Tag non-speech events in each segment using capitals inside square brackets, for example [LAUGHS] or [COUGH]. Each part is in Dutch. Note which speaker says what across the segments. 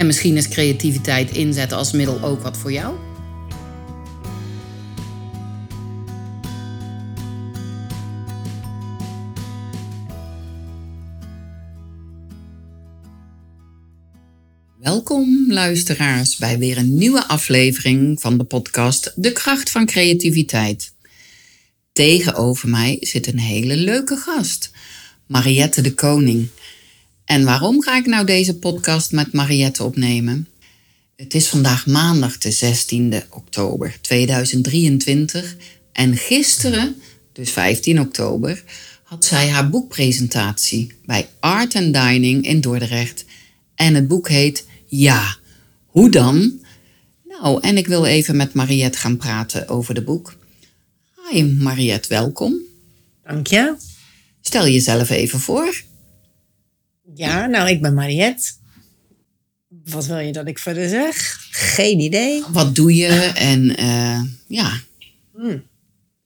Speaker 1: En misschien is creativiteit inzetten als middel ook wat voor jou? Welkom luisteraars bij weer een nieuwe aflevering van de podcast De kracht van creativiteit. Tegenover mij zit een hele leuke gast, Mariette de Koning. En waarom ga ik nou deze podcast met Mariette opnemen? Het is vandaag maandag de 16e oktober 2023 en gisteren, dus 15 oktober, had zij haar boekpresentatie bij Art and Dining in Dordrecht. En het boek heet Ja, hoe dan? Nou, en ik wil even met Mariette gaan praten over de boek. Hi Mariette, welkom.
Speaker 2: Dank je.
Speaker 1: Stel jezelf even voor.
Speaker 2: Ja, nou, ik ben Mariette. Wat wil je dat ik verder zeg? Geen idee.
Speaker 1: Wat doe je en uh, ja.
Speaker 2: Hmm.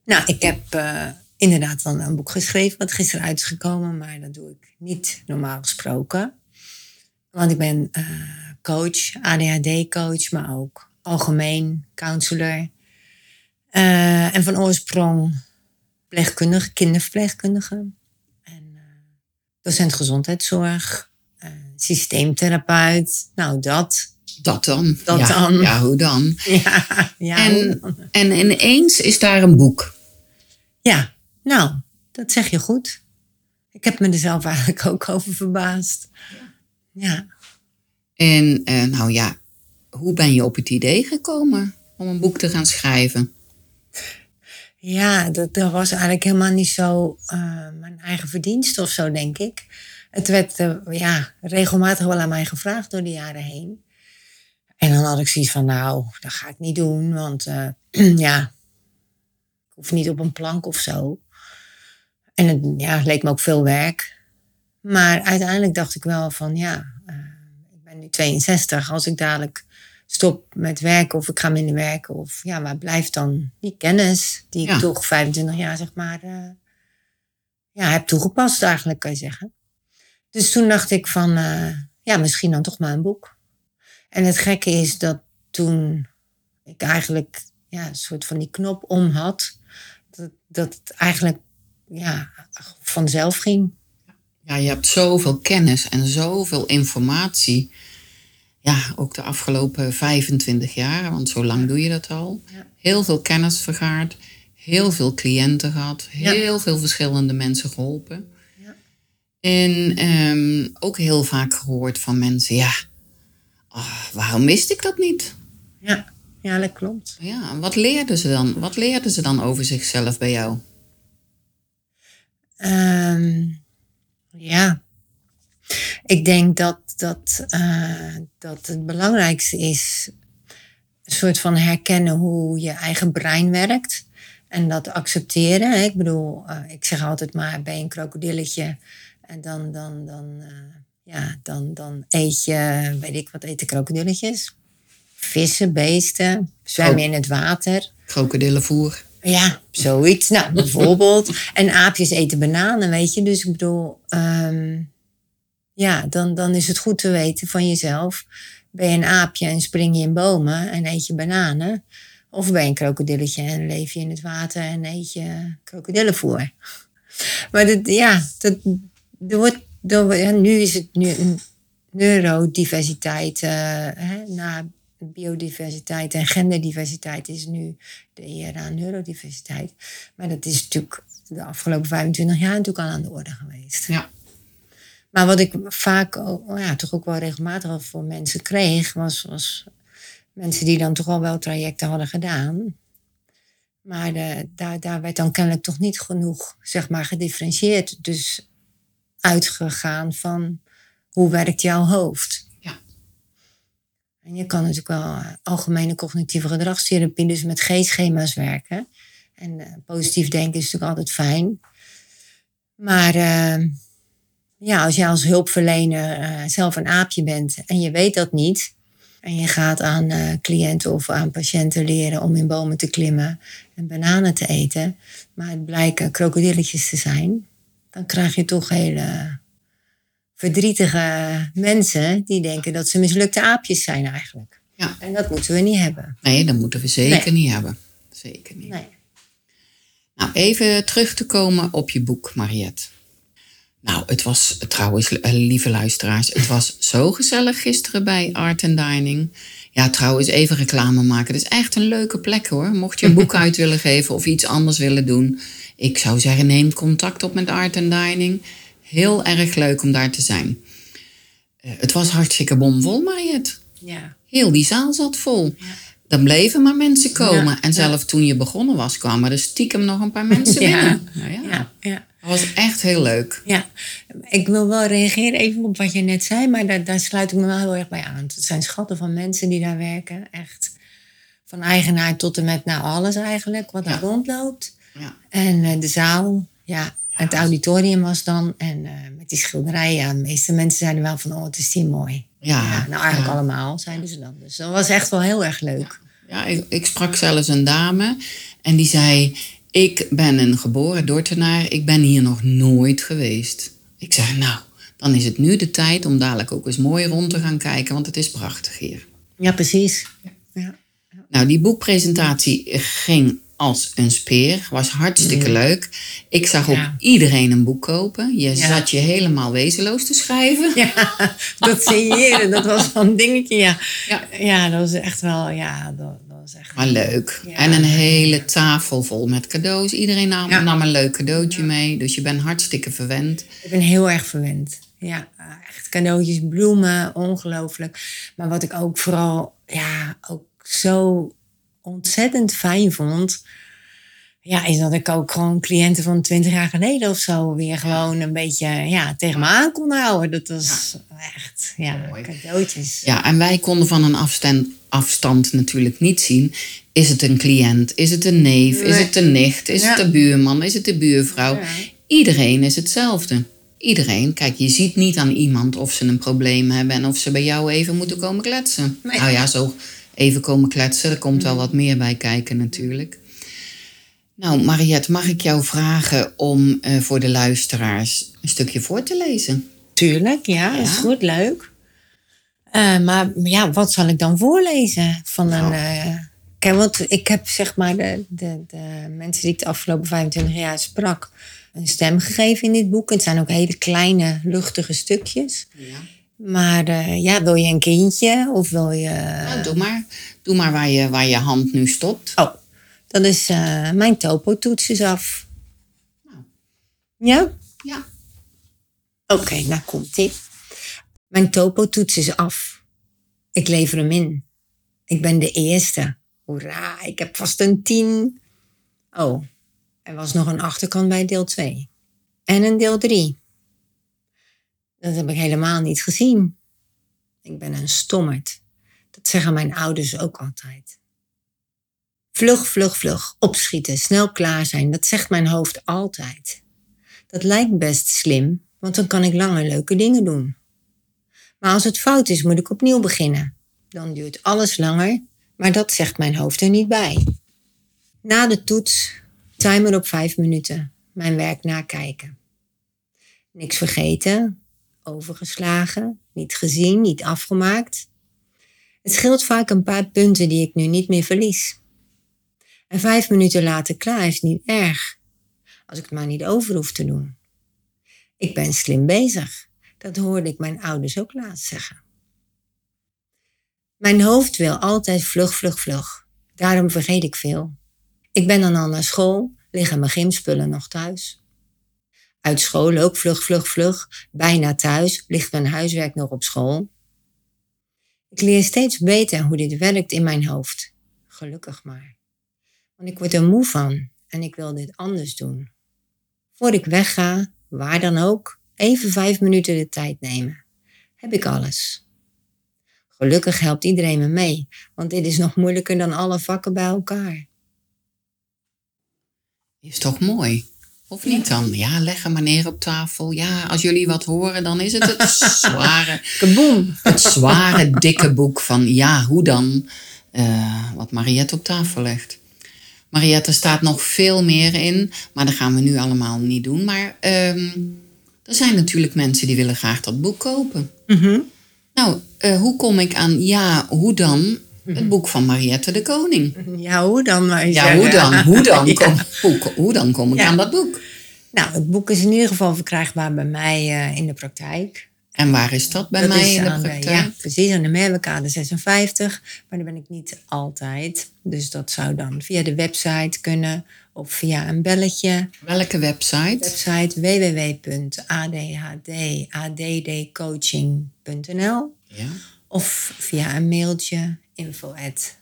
Speaker 2: Nou, ik heb uh, inderdaad wel een boek geschreven wat gisteren uit is gekomen, maar dat doe ik niet normaal gesproken. Want ik ben uh, coach, ADHD-coach, maar ook algemeen counselor. en van oorsprong verpleegkundige, kinderverpleegkundige docent gezondheidszorg, uh, systeemtherapeut. Nou, dat.
Speaker 1: Dat dan.
Speaker 2: Dat
Speaker 1: ja,
Speaker 2: dan.
Speaker 1: Ja, hoe dan? [LAUGHS]
Speaker 2: Ja, ja
Speaker 1: en, en ineens is daar een boek.
Speaker 2: Ja, nou, dat zeg je goed. Ik heb me er zelf [LAUGHS] eigenlijk ook over verbaasd. Ja.
Speaker 1: En uh, nou ja, hoe ben je op het idee gekomen om een boek te gaan schrijven?
Speaker 2: Ja, dat, dat was eigenlijk helemaal niet zo uh, mijn eigen verdienste of zo, denk ik. Het werd uh, ja, regelmatig wel aan mij gevraagd door de jaren heen. En dan had ik zoiets van, nou, dat ga ik niet doen, want uh, [CLEARS THROAT] ja, ik hoef niet op een plank of zo. En het ja, leek me ook veel werk. Maar uiteindelijk dacht ik wel van, ja, ik ben nu 62. Als ik dadelijk stop met werken of ik ga minder werken. Of ja, waar blijft dan die kennis die ik toch 25 jaar zeg maar uh, ja, heb toegepast eigenlijk kan je zeggen. Dus toen dacht ik van uh, ja, misschien dan toch maar een boek. En het gekke is dat toen ik eigenlijk ja, een soort van die knop om had, dat, dat het eigenlijk ja, vanzelf ging.
Speaker 1: Ja, je hebt zoveel kennis en zoveel informatie ja, ook de afgelopen 25 jaar, want zo lang doe je dat al. Heel veel kennis vergaard, heel veel cliënten gehad, heel veel verschillende mensen geholpen. Ja. En um, ook heel vaak gehoord van mensen, ja, oh, waarom wist ik dat niet?
Speaker 2: Ja, ja dat klopt.
Speaker 1: Ja, wat leerden ze dan? Wat leerden ze dan over zichzelf bij jou?
Speaker 2: Um, ja, ik denk dat, dat, uh, dat het belangrijkste is een soort van herkennen hoe je eigen brein werkt. En dat accepteren. Ik bedoel, uh, ik zeg altijd maar, ben je een krokodilletje en dan, dan, dan, uh, ja, dan, dan eet je, weet ik wat eten krokodilletjes? Vissen, beesten, zwemmen in het water.
Speaker 1: Krokodillenvoer.
Speaker 2: Ja, zoiets. Nou, bijvoorbeeld. en aapjes eten bananen, weet je. Dus ik bedoel, um, ja, dan, dan is het goed te weten van jezelf. Ben je een aapje en spring je in bomen en eet je bananen? Of ben je een krokodilletje en leef je in het water en eet je krokodillenvoer? Maar dat, ja, dat, er wordt, er, nu is het nu een neurodiversiteit uh, hè, na, biodiversiteit en genderdiversiteit is nu de ERA neurodiversiteit. Maar dat is natuurlijk de afgelopen 25 jaar natuurlijk al aan de orde geweest.
Speaker 1: Ja.
Speaker 2: Maar wat ik vaak, oh ja, toch ook wel regelmatig voor mensen kreeg, was, was mensen die dan toch al wel trajecten hadden gedaan. Maar de, daar, daar werd dan kennelijk toch niet genoeg, zeg maar, gedifferentieerd. Dus uitgegaan van hoe werkt jouw hoofd?
Speaker 1: Ja.
Speaker 2: En je kan natuurlijk wel algemene cognitieve gedragstherapie, dus met G-schema's werken. En uh, positief denken is natuurlijk altijd fijn. Maar uh, ja, als je als hulpverlener uh, zelf een aapje bent en je weet dat niet, en je gaat aan uh, cliënten of aan patiënten leren om in bomen te klimmen en bananen te eten, maar het blijken krokodilletjes te zijn, dan krijg je toch hele verdrietige mensen die denken dat ze mislukte aapjes zijn eigenlijk.
Speaker 1: Ja.
Speaker 2: En dat moeten we niet hebben.
Speaker 1: Nee, dat moeten we zeker nee. niet hebben. Zeker niet.
Speaker 2: Nee.
Speaker 1: Nou, even terug te komen op je boek, Mariette. Nou, het was trouwens, lieve luisteraars, het was zo gezellig gisteren bij Art and Dining. Ja, trouwens, even reclame maken. Het is echt een leuke plek hoor. Mocht je een boek [LAUGHS] uit willen geven of iets anders willen doen. Ik zou zeggen, neem contact op met Art and Dining. Heel erg leuk om daar te zijn. Uh, het was hartstikke bomvol, Mariette.
Speaker 2: Ja.
Speaker 1: Heel die zaal zat vol.
Speaker 2: Ja.
Speaker 1: Dan bleven maar mensen komen.
Speaker 2: Ja,
Speaker 1: en zelf ja. toen je begonnen was, kwamen er stiekem nog een paar mensen [LAUGHS] binnen.
Speaker 2: Ja. Ja. ja.
Speaker 1: Dat was echt heel leuk.
Speaker 2: Ja, ik wil wel reageren even op wat je net zei, maar daar, daar sluit ik me wel heel erg bij aan. Het zijn schatten van mensen die daar werken. Echt van eigenaar tot en met nou alles eigenlijk, wat daar rondloopt.
Speaker 1: Ja.
Speaker 2: En uh, de zaal, ja, het auditorium was dan. En uh, met die schilderijen, ja, de meeste mensen zeiden wel van, oh, het is die mooi.
Speaker 1: Ja.
Speaker 2: nou, eigenlijk allemaal, zeiden ze dan. Dus dat was echt wel heel erg leuk.
Speaker 1: Ja, ik, ik sprak zelfs een dame en die zei... Ik ben een geboren Dordtenaar. Ik ben hier nog nooit geweest. Ik zeg, nou, dan is het nu de tijd om dadelijk ook eens mooi rond te gaan kijken, want het is prachtig hier.
Speaker 2: Ja, precies. Ja.
Speaker 1: Nou, die boekpresentatie ging als een speer. Was hartstikke mm. leuk. Ik zag ook ja. iedereen een boek kopen. Je ja. zat je helemaal wezenloos te schrijven.
Speaker 2: Ja, dat signeren, dat was wel een dingetje. Ja, ja. ja dat was echt wel, ja, dat,
Speaker 1: Maar leuk. En een hele tafel vol met cadeaus. Iedereen nam, nam een leuk cadeautje mee. Dus je bent hartstikke verwend.
Speaker 2: Ik ben heel erg verwend. Ja, echt cadeautjes, bloemen, ongelooflijk. Maar wat ik ook vooral, ja, ook zo ontzettend fijn vond. Ja, is dat ik ook gewoon cliënten van 20 jaar geleden of zo weer gewoon een beetje ja, tegen me aan kon houden. Dat was ja. echt, ja, Mooi. cadeautjes.
Speaker 1: Ja, en wij konden van een afstand, afstand natuurlijk niet zien. Is het een cliënt? Is het een neef? Nee. Is het een nicht? Is ja. het de buurman? Is het de buurvrouw? Ja. Iedereen is hetzelfde. Iedereen. Kijk, je ziet niet aan iemand of ze een probleem hebben en of ze bij jou even moeten komen kletsen. Nee. Nou ja, zo even komen kletsen. Er komt wel wat meer bij kijken natuurlijk. Nou, Mariette, mag ik jou vragen om uh, voor de luisteraars een stukje voor te lezen?
Speaker 2: Tuurlijk, ja, ja. is goed, leuk. Uh, maar ja, wat zal ik dan voorlezen? Van nou. een, uh, kijk, want ik heb zeg maar de, de, de mensen die ik de afgelopen 25 jaar sprak, een stem gegeven in dit boek. Het zijn ook hele kleine, luchtige stukjes.
Speaker 1: Ja.
Speaker 2: Maar uh, ja, wil je een kindje of wil je...
Speaker 1: Nou, doe maar. Doe maar waar je, waar je hand nu stopt.
Speaker 2: Oh, dat is uh, mijn topo-toets is af.
Speaker 1: Nou.
Speaker 2: Ja?
Speaker 1: Ja.
Speaker 2: Oké, okay, nou komt ie. Mijn topo-toets is af. Ik lever hem in. Ik ben de eerste. Hoera, ik heb vast een tien. Oh, er was nog een achterkant bij deel 2. En een deel 3. Dat heb ik helemaal niet gezien. Ik ben een stommerd. Dat zeggen mijn ouders ook altijd. Vlug, vlug, vlug, opschieten, snel klaar zijn, dat zegt mijn hoofd altijd. Dat lijkt best slim, want dan kan ik langer leuke dingen doen. Maar als het fout is, moet ik opnieuw beginnen. Dan duurt alles langer, maar dat zegt mijn hoofd er niet bij. Na de toets, timer op vijf minuten, mijn werk nakijken. Niks vergeten, overgeslagen, niet gezien, niet afgemaakt. Het scheelt vaak een paar punten die ik nu niet meer verlies. En vijf minuten later klaar is niet erg, als ik het maar niet over hoef te doen. Ik ben slim bezig, dat hoorde ik mijn ouders ook laatst zeggen. Mijn hoofd wil altijd vlug, vlug, vlug. Daarom vergeet ik veel. Ik ben dan al naar school, liggen mijn gymspullen nog thuis. Uit school ook vlug, vlug, vlug. Bijna thuis, ligt mijn huiswerk nog op school. Ik leer steeds beter hoe dit werkt in mijn hoofd. Gelukkig maar. Want ik word er moe van en ik wil dit anders doen. Voor ik wegga, waar dan ook, even vijf minuten de tijd nemen. Heb ik alles. Gelukkig helpt iedereen me mee, want dit is nog moeilijker dan alle vakken bij elkaar.
Speaker 1: Is toch mooi? Of niet dan? Ja, leg hem maar neer op tafel. Ja, als jullie wat horen, dan is het het [LAUGHS] zware,
Speaker 2: Kaboom!
Speaker 1: het zware, dikke boek van ja, hoe dan? eh, wat Mariette op tafel legt. Mariette er staat nog veel meer in, maar dat gaan we nu allemaal niet doen. Maar ehm, er zijn natuurlijk mensen die willen graag dat boek kopen.
Speaker 2: Mhm.
Speaker 1: Nou, eh, hoe kom ik aan ja, hoe dan? Het boek van Mariette de Koning.
Speaker 2: Ja, hoe dan maar
Speaker 1: Ja, hoe dan? Hoe dan, [LAUGHS]
Speaker 2: Ja.
Speaker 1: kom, hoe, hoe dan kom ik
Speaker 2: Ja.
Speaker 1: aan dat boek?
Speaker 2: Nou, het boek is in ieder geval verkrijgbaar bij mij eh, in de praktijk.
Speaker 1: En waar is dat bij
Speaker 2: Dat
Speaker 1: mij in de praktijk?
Speaker 2: ja, precies, aan de Merwekade 56. Maar daar ben ik niet altijd. Dus dat zou dan via de website kunnen of via een belletje.
Speaker 1: Welke website?
Speaker 2: Website www.adhdaddcoaching.nl
Speaker 1: Ja.
Speaker 2: of via een mailtje info at.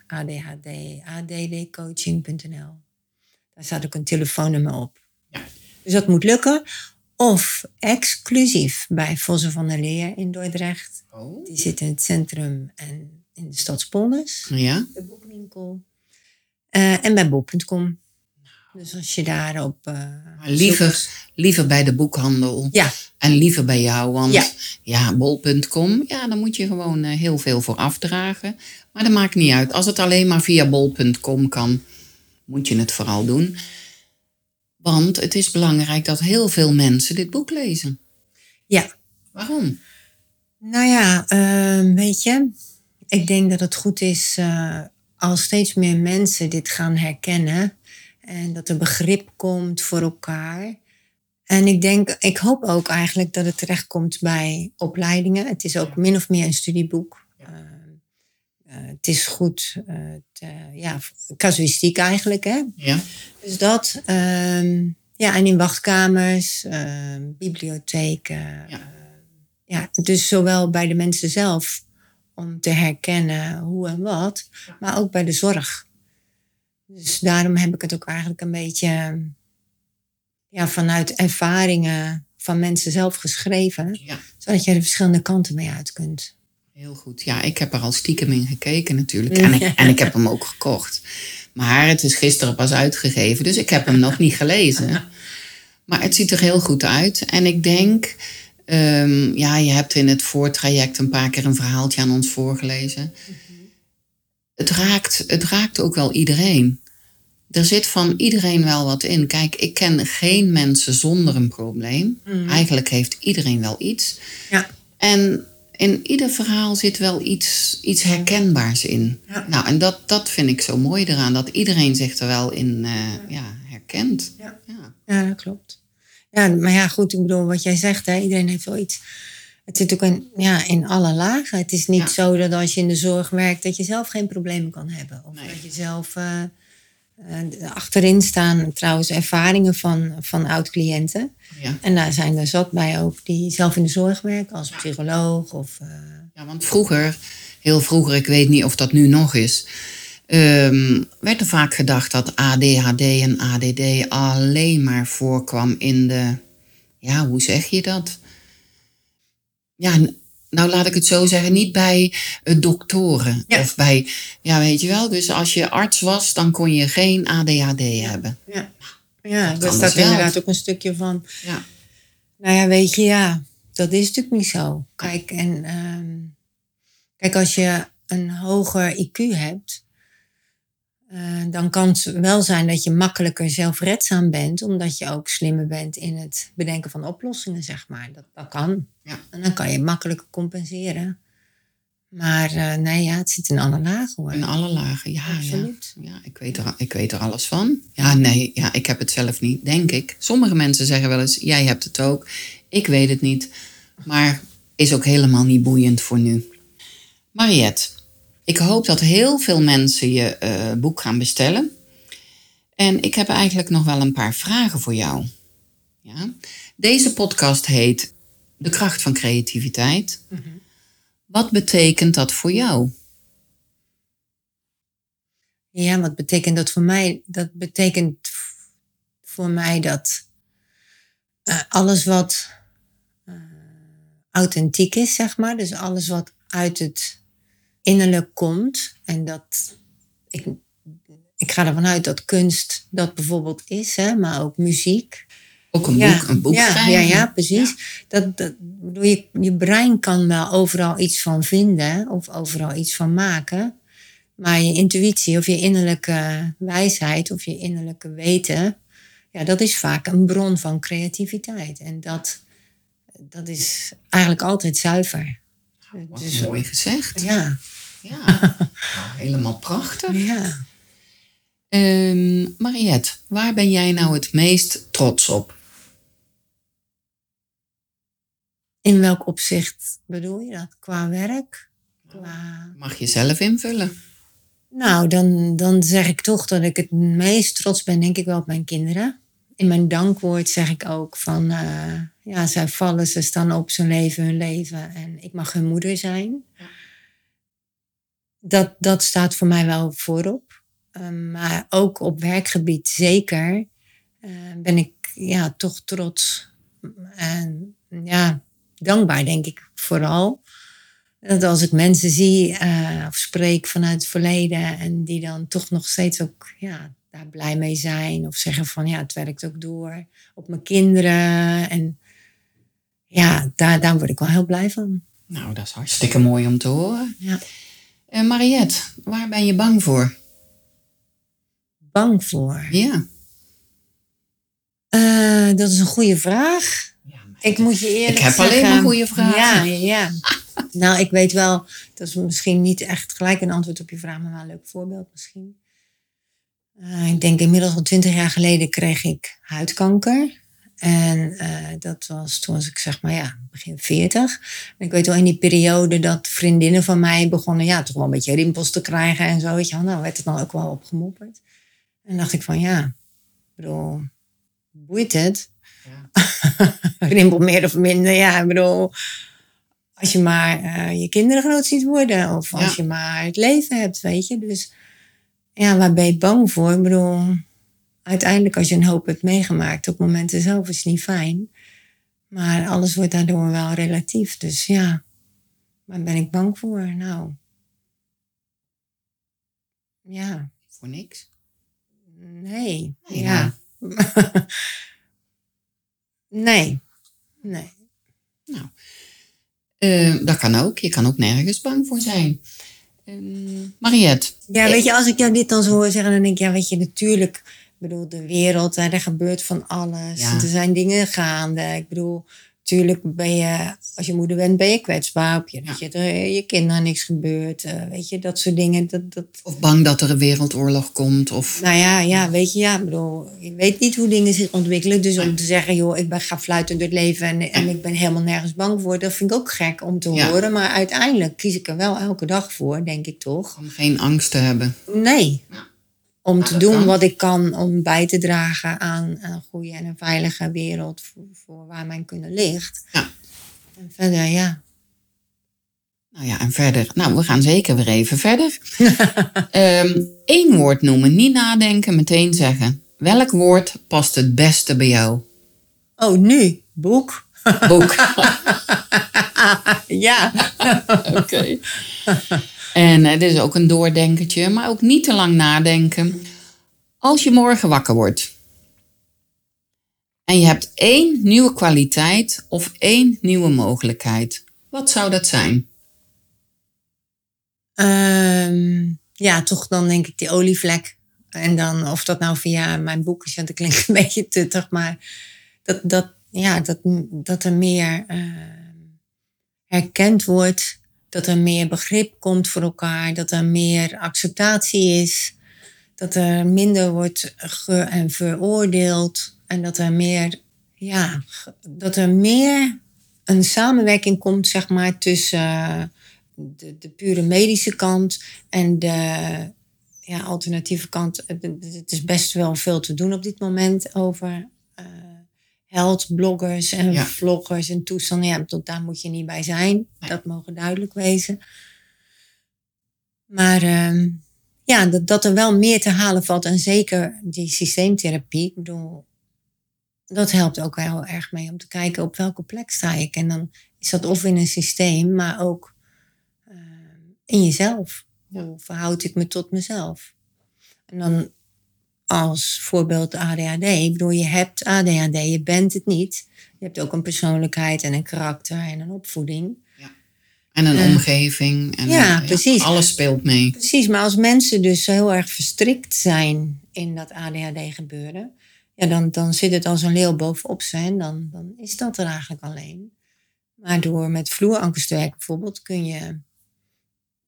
Speaker 2: Daar staat ook een telefoonnummer op.
Speaker 1: Ja.
Speaker 2: Dus dat moet lukken. Of exclusief bij Vossen van der Leer in Dordrecht.
Speaker 1: Oh.
Speaker 2: Die zit in het centrum en in de Stadspolders,
Speaker 1: Ja.
Speaker 2: de boekwinkel. Eh, en bij bol.com. Dus als je daarop... eh
Speaker 1: Maar liever, liever bij de boekhandel
Speaker 2: Ja,
Speaker 1: en liever bij jou. Want
Speaker 2: Ja.
Speaker 1: ja, bol.com, ja, dan moet je gewoon eh, heel veel voor afdragen. Maar dat maakt niet uit. Als het alleen maar via bol.com kan, moet je het vooral doen. Want het is belangrijk dat heel veel mensen dit boek lezen.
Speaker 2: ja.
Speaker 1: Waarom?
Speaker 2: Nou ja, eh, weet je, ik denk dat het goed is eh, als steeds meer mensen dit gaan herkennen en dat er begrip komt voor elkaar. En ik denk, ik hoop ook eigenlijk dat het terechtkomt bij opleidingen. Het is ook min of meer een studieboek. Eh, het is goed, eh, te- ja, casuïstiek eigenlijk, hè?
Speaker 1: Ja.
Speaker 2: Dus dat, ehm, ja, en in wachtkamers, ehm, bibliotheken.
Speaker 1: Ja.
Speaker 2: eh, ja, dus zowel bij de mensen zelf om te herkennen hoe en wat, maar ook bij de zorg. Dus daarom heb ik het ook eigenlijk een beetje ja, vanuit ervaringen van mensen zelf geschreven,
Speaker 1: ja.
Speaker 2: zodat je er verschillende kanten mee uit kunt.
Speaker 1: Heel goed. Ja, ik heb er al stiekem in gekeken natuurlijk. En ik, en ik heb hem ook gekocht. Maar het is gisteren pas uitgegeven, dus ik heb hem nog niet gelezen. Maar het ziet er heel goed uit. En ik denk, ehm, ja, je hebt in het voortraject een paar keer een verhaaltje aan ons voorgelezen. Het, raakt, het raakt ook wel iedereen. Er zit van iedereen wel wat in. Kijk, ik ken geen mensen zonder een probleem. Eigenlijk heeft iedereen wel iets.
Speaker 2: Ja.
Speaker 1: En in ieder verhaal zit wel iets, iets herkenbaars in.
Speaker 2: Ja.
Speaker 1: Nou, en dat, dat vind ik zo mooi eraan, dat iedereen zich er wel in eh, ja, herkent.
Speaker 2: Ja.
Speaker 1: Ja.
Speaker 2: Ja, dat klopt. Ja, maar ja, goed, ik bedoel, wat jij zegt, hè, iedereen heeft wel iets. Het zit ook in, ja, in alle lagen. Het is niet
Speaker 1: Ja.
Speaker 2: zo dat als je in de zorg werkt, dat je zelf geen problemen kan hebben. Of
Speaker 1: Nee.
Speaker 2: dat je zelf eh, achterin staan, trouwens, ervaringen van, van oud-cliënten.
Speaker 1: Ja.
Speaker 2: En daar zijn er zat bij ook die zelf in de zorg werken, als psycholoog of... eh,
Speaker 1: ja, want vroeger, heel vroeger, ik weet niet of dat nu nog is, ehm, werd er vaak gedacht dat ADHD en ADD alleen maar voorkwam in de, ja, hoe zeg je dat? Ja, nou laat ik het zo zeggen, niet bij eh, doktoren
Speaker 2: Ja.
Speaker 1: of bij, ja, weet je wel, dus als je arts was, dan kon je geen ADHD hebben.
Speaker 2: ja, ja daar
Speaker 1: dus
Speaker 2: staat
Speaker 1: wel.
Speaker 2: inderdaad ook een stukje van.
Speaker 1: Ja.
Speaker 2: Nou ja, weet je, ja, dat is natuurlijk niet zo. Kijk, en ehm, kijk, als je een hoger IQ hebt, eh, dan kan het wel zijn dat je makkelijker zelfredzaam bent, omdat je ook slimmer bent in het bedenken van oplossingen, zeg maar. Dat, dat kan.
Speaker 1: Ja.
Speaker 2: En dan kan je makkelijker compenseren. Maar eh, nee, ja, het zit in alle lagen hoor.
Speaker 1: In alle lagen, ja.
Speaker 2: Absoluut.
Speaker 1: Ja, ja ik, weet er, ik weet er alles van. Ja, nee, ja, ik heb het zelf niet, denk ik. Sommige mensen zeggen wel eens, jij hebt het ook. Ik weet het niet. Maar is ook helemaal niet boeiend voor nu. Mariette, Ik hoop dat heel veel mensen je eh, boek gaan bestellen. En ik heb eigenlijk nog wel een paar vragen voor jou. Ja? Deze podcast heet De kracht van creativiteit. Wat betekent dat voor jou?
Speaker 2: Ja, wat betekent dat voor mij? Dat betekent voor mij dat eh, alles wat uh, authentiek is, zeg maar. Dus alles wat uit het innerlijk komt. En dat ik, ik ga ervan uit dat kunst dat bijvoorbeeld is, hè, maar ook muziek.
Speaker 1: Ook een
Speaker 2: ja,
Speaker 1: boek, een boek
Speaker 2: ja,
Speaker 1: schrijven.
Speaker 2: Ja, ja precies. Dat, dat, bedoel, je, je brein kan wel overal iets van vinden of overal iets van maken. Maar je intuïtie of je innerlijke wijsheid of je innerlijke weten, ja, dat is vaak een bron van creativiteit. En dat, dat is eigenlijk altijd zuiver.
Speaker 1: Wat
Speaker 2: Dus,
Speaker 1: mooi gezegd.
Speaker 2: Ja,
Speaker 1: Ja, nou, helemaal prachtig.
Speaker 2: ja.
Speaker 1: Ehm, Mariette, waar ben jij nou het meest trots op?
Speaker 2: In welk opzicht bedoel je dat? Qua werk? Qua...
Speaker 1: Mag je zelf invullen?
Speaker 2: Nou, dan, dan zeg ik toch dat ik het meest trots ben, denk ik wel op mijn kinderen. In mijn dankwoord zeg ik ook van, eh, ja, zij vallen, ze staan op, ze leven hun leven en ik mag hun moeder zijn. Dat, dat staat voor mij wel voorop. Um, maar ook op werkgebied zeker uh, ben ik ja, toch trots en ja, dankbaar denk ik vooral. Dat als ik mensen zie uh, of spreek vanuit het verleden en die dan toch nog steeds ook ja, daar blij mee zijn of zeggen van ja, het werkt ook door op mijn kinderen. En ja, daar, daar word ik wel heel blij van.
Speaker 1: Nou, dat is hartstikke mooi om te horen.
Speaker 2: Ja.
Speaker 1: Uh, Mariette, waar ben je bang voor?
Speaker 2: Bang voor?
Speaker 1: Ja.
Speaker 2: Uh, dat is een goede vraag. Ik moet je eerlijk
Speaker 1: Ik heb
Speaker 2: zeggen,
Speaker 1: alleen maar goede vragen.
Speaker 2: Ja, ja. [LAUGHS] nou, ik weet wel, dat is misschien niet echt gelijk een antwoord op je vraag, maar wel een leuk voorbeeld misschien. Uh, ik denk inmiddels al twintig jaar geleden kreeg ik huidkanker. En uh, dat was toen was ik zeg maar ja, begin 40. En ik weet wel in die periode dat vriendinnen van mij begonnen ja, toch wel een beetje rimpels te krijgen en zo. Weet je. Nou werd het dan ook wel opgemopperd. En dacht ik van ja, ik bedoel, boeit het? Ja. [LAUGHS] Rimpel meer of minder, ja, ik bedoel, als je maar uh, je kinderen groot ziet worden of als ja. je maar het leven hebt, weet je. Dus ja, waar ben je bang voor? Ik bedoel, uiteindelijk als je een hoop hebt meegemaakt op momenten zelf is het niet fijn. Maar alles wordt daardoor wel relatief. Dus ja, waar ben ik bang voor? Nou, ja.
Speaker 1: Voor niks?
Speaker 2: Nee,
Speaker 1: nee
Speaker 2: ja. [LAUGHS] nee, nee.
Speaker 1: Nou, uh, dat kan ook. Je kan ook nergens bang voor zijn. Um, Mariette.
Speaker 2: Ja, weet je, als ik jou dit dan zo hoor zeggen, dan denk ik, ja, weet je, natuurlijk, ik bedoel, de wereld, er gebeurt van alles. Ja. Er zijn dingen gaande. Ik bedoel, natuurlijk ben je, als je moeder bent, ben je kwetsbaar. Op je, ja. dat je, er, je kinderen niks gebeurt. Uh, weet je, dat soort dingen. Dat, dat...
Speaker 1: Of bang dat er een wereldoorlog komt. Of...
Speaker 2: Nou ja, ja, weet je, ja, ik bedoel, je weet niet hoe dingen zich ontwikkelen. Dus om te zeggen, joh, ik ben, ga fluiten door het leven en, en ik ben helemaal nergens bang voor. Dat vind ik ook gek om te ja. horen. Maar uiteindelijk kies ik er wel elke dag voor, denk ik toch.
Speaker 1: Om geen angst te hebben.
Speaker 2: Nee. Om te doen kan. wat ik kan om bij te dragen aan een goede en een veilige wereld voor, voor waar mijn kunnen ligt.
Speaker 1: Ja.
Speaker 2: En verder, ja.
Speaker 1: Nou ja, en verder. Nou, we gaan zeker weer even verder. [LAUGHS] um, Eén woord noemen, niet nadenken, meteen zeggen. Welk woord past het beste bij jou?
Speaker 2: Oh, nu? Boek.
Speaker 1: Boek. [LAUGHS]
Speaker 2: ja. [LAUGHS]
Speaker 1: Oké. Okay. En het is ook een doordenkertje, maar ook niet te lang nadenken. Als je morgen wakker wordt en je hebt één nieuwe kwaliteit of één nieuwe mogelijkheid, wat zou dat zijn?
Speaker 2: Um, ja, toch dan denk ik die olievlek. En dan, of dat nou via mijn boek is, want dat klinkt een [LAUGHS] beetje tuttig, maar dat, dat, ja, dat, dat er meer uh, herkend wordt dat er meer begrip komt voor elkaar, dat er meer acceptatie is, dat er minder wordt ge- en veroordeeld en dat er meer, ja, dat er meer een samenwerking komt, zeg maar, tussen de, de pure medische kant en de ja, alternatieve kant. Het is best wel veel te doen op dit moment over uh, health bloggers en vloggers en toestanden. Ja, tot daar moet je niet bij zijn. Dat mogen duidelijk wezen. Maar uh, ja, dat, dat er wel meer te halen valt. En zeker die systeemtherapie. Ik bedoel, dat helpt ook heel erg mee om te kijken op welke plek sta ik. En dan is dat of in een systeem, maar ook uh, in jezelf. Hoe verhoud ik me tot mezelf? En dan als voorbeeld ADHD. Ik bedoel, je hebt ADHD, je bent het niet. Je hebt ook een persoonlijkheid en een karakter en een opvoeding.
Speaker 1: En een omgeving. En ja, precies. alles speelt mee.
Speaker 2: Precies, maar als mensen dus heel erg verstrikt zijn in dat ADHD-gebeuren, ja, dan, dan zit het als een leeuw bovenop ze en dan, dan is dat er eigenlijk alleen. Maar door met vloerankers te werken bijvoorbeeld, kun je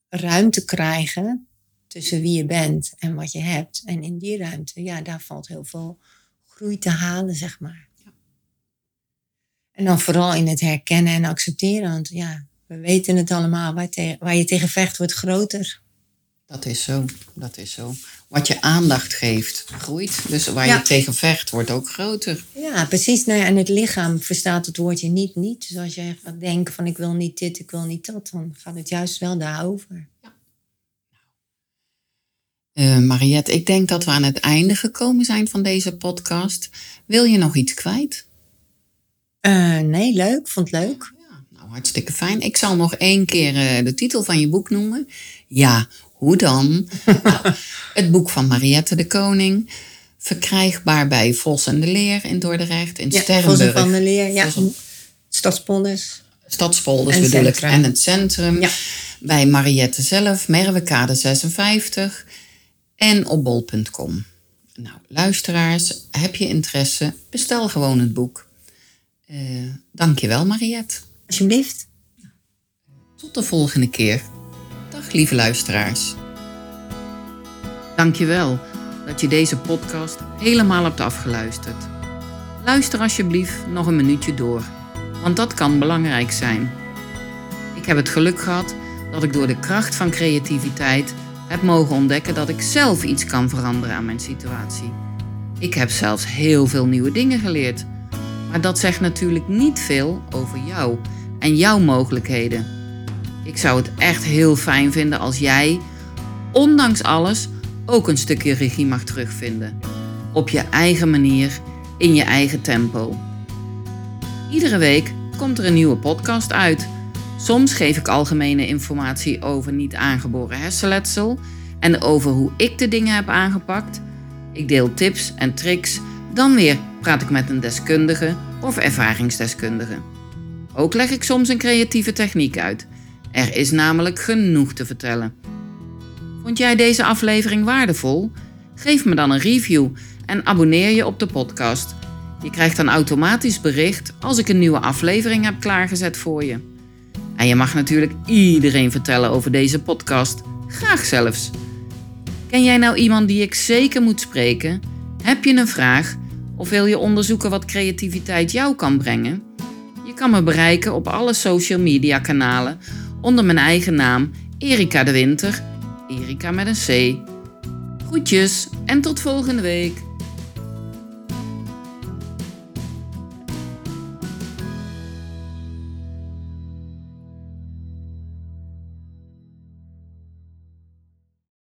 Speaker 2: ruimte krijgen tussen wie je bent en wat je hebt. En in die ruimte, ja, daar valt heel veel groei te halen, zeg maar. Ja. En dan vooral in het herkennen en accepteren. Want ja, we weten het allemaal, waar, waar je tegen vecht wordt groter.
Speaker 1: Dat is zo, dat is zo. Wat je aandacht geeft, groeit. Dus waar je tegen vecht, wordt ook groter.
Speaker 2: Ja, precies. Nou ja, en het lichaam verstaat het woordje niet niet. Dus als je gaat denken van ik wil niet dit, ik wil niet dat, dan gaat het juist wel daarover. Ja.
Speaker 1: Uh, Mariette, ik denk dat we aan het einde gekomen zijn van deze podcast. Wil je nog iets kwijt?
Speaker 2: Uh, nee, leuk. Vond het leuk.
Speaker 1: Nou, hartstikke fijn. Ik zal nog één keer uh, de titel van je boek noemen. Ja, hoe dan? [LAUGHS] nou, het boek van Mariette de Koning. Verkrijgbaar bij Vos en de Leer in Dordrecht, in ja, Sterrenburg.
Speaker 2: Vos van de Leer, ja. Stadspolders.
Speaker 1: Stadspolders bedoel ik. En het centrum. Ja. Bij Mariette zelf, Merwekade 56. En op bol.com. Nou, luisteraars, heb je interesse? Bestel gewoon het boek. Uh, dankjewel, Mariette.
Speaker 2: Alsjeblieft.
Speaker 1: Tot de volgende keer. Dag lieve luisteraars. Dankjewel dat je deze podcast helemaal hebt afgeluisterd. Luister alsjeblieft nog een minuutje door, want dat kan belangrijk zijn. Ik heb het geluk gehad dat ik door de kracht van creativiteit heb mogen ontdekken dat ik zelf iets kan veranderen aan mijn situatie. Ik heb zelfs heel veel nieuwe dingen geleerd. Maar dat zegt natuurlijk niet veel over jou en jouw mogelijkheden. Ik zou het echt heel fijn vinden als jij, ondanks alles, ook een stukje regie mag terugvinden. Op je eigen manier, in je eigen tempo. Iedere week komt er een nieuwe podcast uit. Soms geef ik algemene informatie over niet aangeboren hersenletsel en over hoe ik de dingen heb aangepakt. Ik deel tips en tricks. Dan weer praat ik met een deskundige of ervaringsdeskundige. Ook leg ik soms een creatieve techniek uit. Er is namelijk genoeg te vertellen. Vond jij deze aflevering waardevol? Geef me dan een review en abonneer je op de podcast. Je krijgt dan automatisch bericht als ik een nieuwe aflevering heb klaargezet voor je. En je mag natuurlijk iedereen vertellen over deze podcast. Graag zelfs. Ken jij nou iemand die ik zeker moet spreken? Heb je een vraag? Of wil je onderzoeken wat creativiteit jou kan brengen? Je kan me bereiken op alle social media kanalen onder mijn eigen naam Erika de Winter. Erika met een C. Groetjes en tot volgende week.